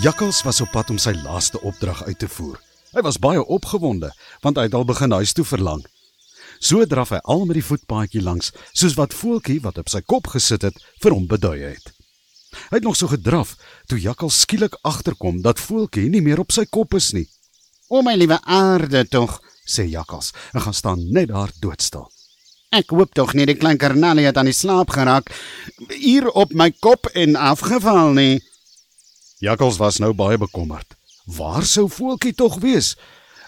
Jakkals was op pad om sy laaste opdrag uit te voer. Hy was baie opgewonde want hy het al begin huis toe verlang. So draf hy al met die voetpaadjie langs, soos wat voeltjie wat op sy kop gesit het vir hom bedui het. Hy het nog so gedraf toe Jakkals skielik agterkom dat voeltjie nie meer op sy kop is nie. O my liewe aarde tog, sê Jakkals en gaan staan net daar doodstil. Ek hoop tog nie die klein karnalie het aan die slaap geraak hier op my kop en afgeval nie. Jakkals was nou baie bekommerd. Waar sou voeltjie tog wees?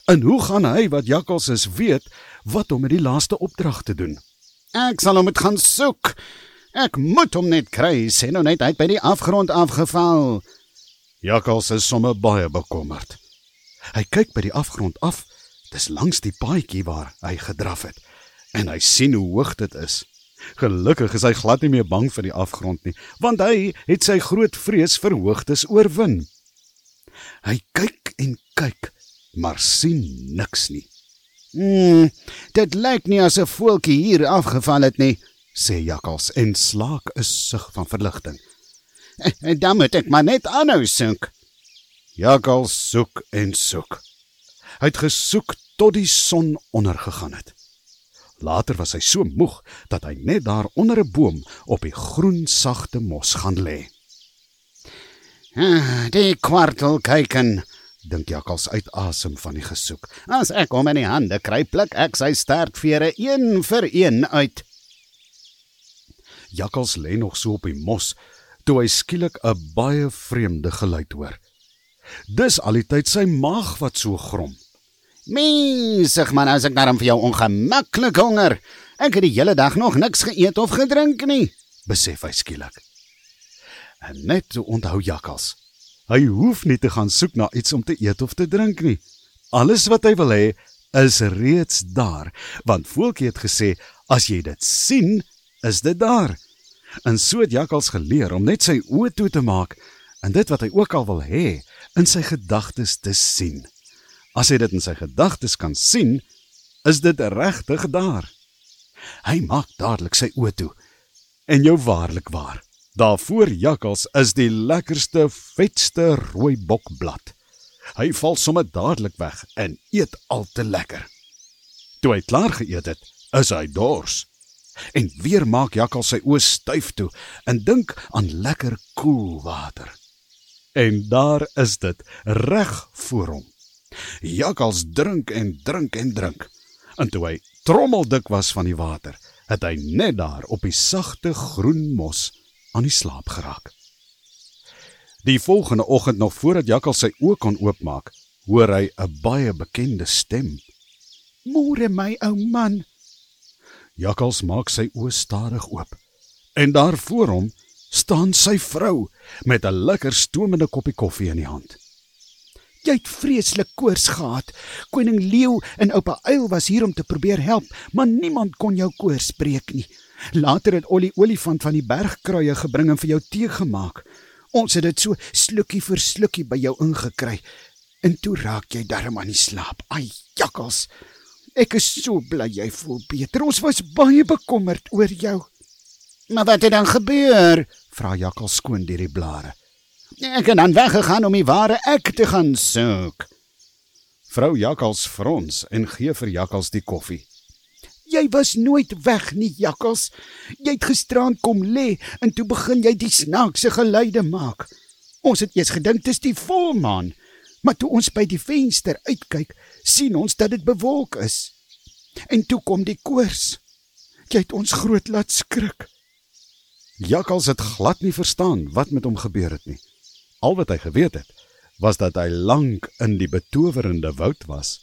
En hoe gaan hy wat Jakkals is weet wat om met die laaste opdrag te doen? Ek sal hom moet gaan soek. Ek moet hom net kry, sê nou net uit by die afgrond afgeval. Jakkals is sommer baie bekommerd. Hy kyk by die afgrond af. Dis langs die paadjie waar hy gedraf het en hy sien hoe hoog dit is. Gelukkig is hy glad nie meer bang vir die afgrond nie, want hy het sy groot vrees vir hoogtes oorwin. Hy kyk en kyk, maar sien niks nie. Hmm, dit lyk nie asof 'n voeltjie hier afgeval het nie, sê Jakkals en slaak 'n sug van verligting. En dan moet ek maar net aanhou soek. Jakkals soek en soek. Hy het gesoek tot die son ondergegaan het. Later was hy so moeg dat hy net daar onder 'n boom op die groen sagte mos gaan lê. Ah, die kwartel kyken, dink Jakkals uit asem van die gesoek. As ek hom in die hande kry, pluk ek sy stertvere een vir een uit. Jakkals lê nog so op die mos toe hy skielik 'n baie vreemde geluid hoor. Dis al die tyd sy maag wat so grom. Mensig man, as ek daarom vir jou ongemaklik honger. Ek het die hele dag nog niks geëet of gedrink nie, besef hy skielik. En net toe onthou Jakkals. Hy hoef nie te gaan soek na iets om te eet of te drink nie. Alles wat hy wil hê is reeds daar, want Voeltjie het gesê as jy dit sien, is dit daar. En so het Jakkals geleer om net sy oë toe te maak en dit wat hy ook al wil hê in sy gedagtes te sien. As hy dit in sy gedagtes kan sien, is dit regtig daar. Hy maak dadelik sy oë toe. En jou waarlik waar. Daar voor jakkals is die lekkerste, vetste rooi bokblad. Hy val sommer dadelik weg en eet al te lekker. Toe hy klaar geëet het, is hy dors. En weer maak jakkals sy oë styf toe en dink aan lekker koel water. En daar is dit, reg voor hom. Jakkals drink en drink en drink. En toe hy trommeldik was van die water, het hy net daar op die sagte groen mos aan die slaap geraak. Die volgende oggend nog voordat Jakkals sy oë kon oopmaak, hoor hy 'n baie bekende stem. "Môre my ou man." Jakkals maak sy oë stadig oop. En daar voor hom staan sy vrou met 'n lekker stoomende koppie koffie in die hand. Jy het vreeslik koors gehad. Koning Leeu en oupa Uil was hier om te probeer help, maar niemand kon jou koors breek nie. Later het Ollie olifant van die bergkruie gebring en vir jou tee gemaak. Ons het dit so slukkie vir slukkie by jou ingekry. En toe raak jy darm aan die slaap. Ai, jakkals. Ek is so bly jy voel beter. Ons was baie bekommerd oor jou. Maar wat het dan gebeur? Vra jakkals skoon deur die blare. Ek het dan weggegaan om die ware ek te gaan soek. Vrou Jakkals frons en gee vir Jakkals die koffie. Jy was nooit weg nie, Jakkals. Jy het gisteraan kom lê en toe begin jy die snaakse geluide maak. Ons het eers gedink dit is die volmaan, maar toe ons by die venster uitkyk, sien ons dat dit bewolk is. En toe kom die koors. Jy het ons groot laat skrik. Jakkals het glad nie verstaan wat met hom gebeur het nie. Al wat hy geweet het, was dat hy lank in die betowerende woud was,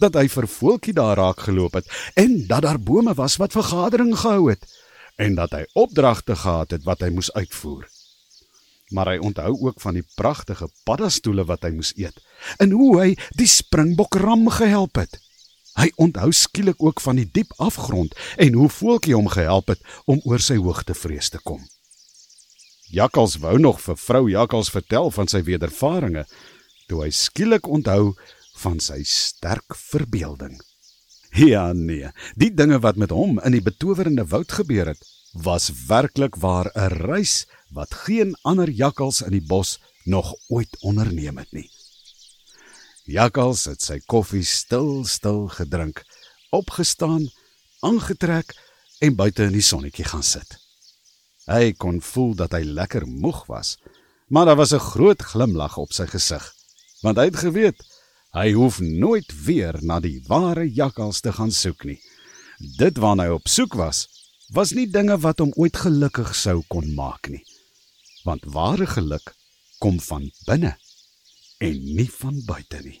dat hy vir voeltjie daar raak geloop het en dat daar bome was wat vergadering gehou het en dat hy opdragte gehad het wat hy moes uitvoer. Maar hy onthou ook van die pragtige paddastoele wat hy moes eet en hoe hy die springbokram gehelp het. Hy onthou skielik ook van die diep afgrond en hoe voeltjie hom gehelp het om oor sy hoogtevrees te kom. Jakkals wou nog vir vrou Jakkals vertel van sy wedervarings, toe hy skielik onthou van sy sterk verbeelding. Ja nee, die dinge wat met hom in die betowerende woud gebeur het, was werklik waar 'n reis wat geen ander jakkals in die bos nog ooit onderneem het nie. Jakkals het sy koffie stil stil gedrink, opgestaan, aangetrek en buite in die sonnetjie gaan sit. Hy kon voel dat hy lekker moeg was, maar daar was 'n groot glimlag op sy gesig, want hy het geweet hy hoef nooit weer na die ware jakkals te gaan soek nie. Dit waarna hy op soek was, was nie dinge wat hom ooit gelukkig sou kon maak nie. Want ware geluk kom van binne en nie van buite nie.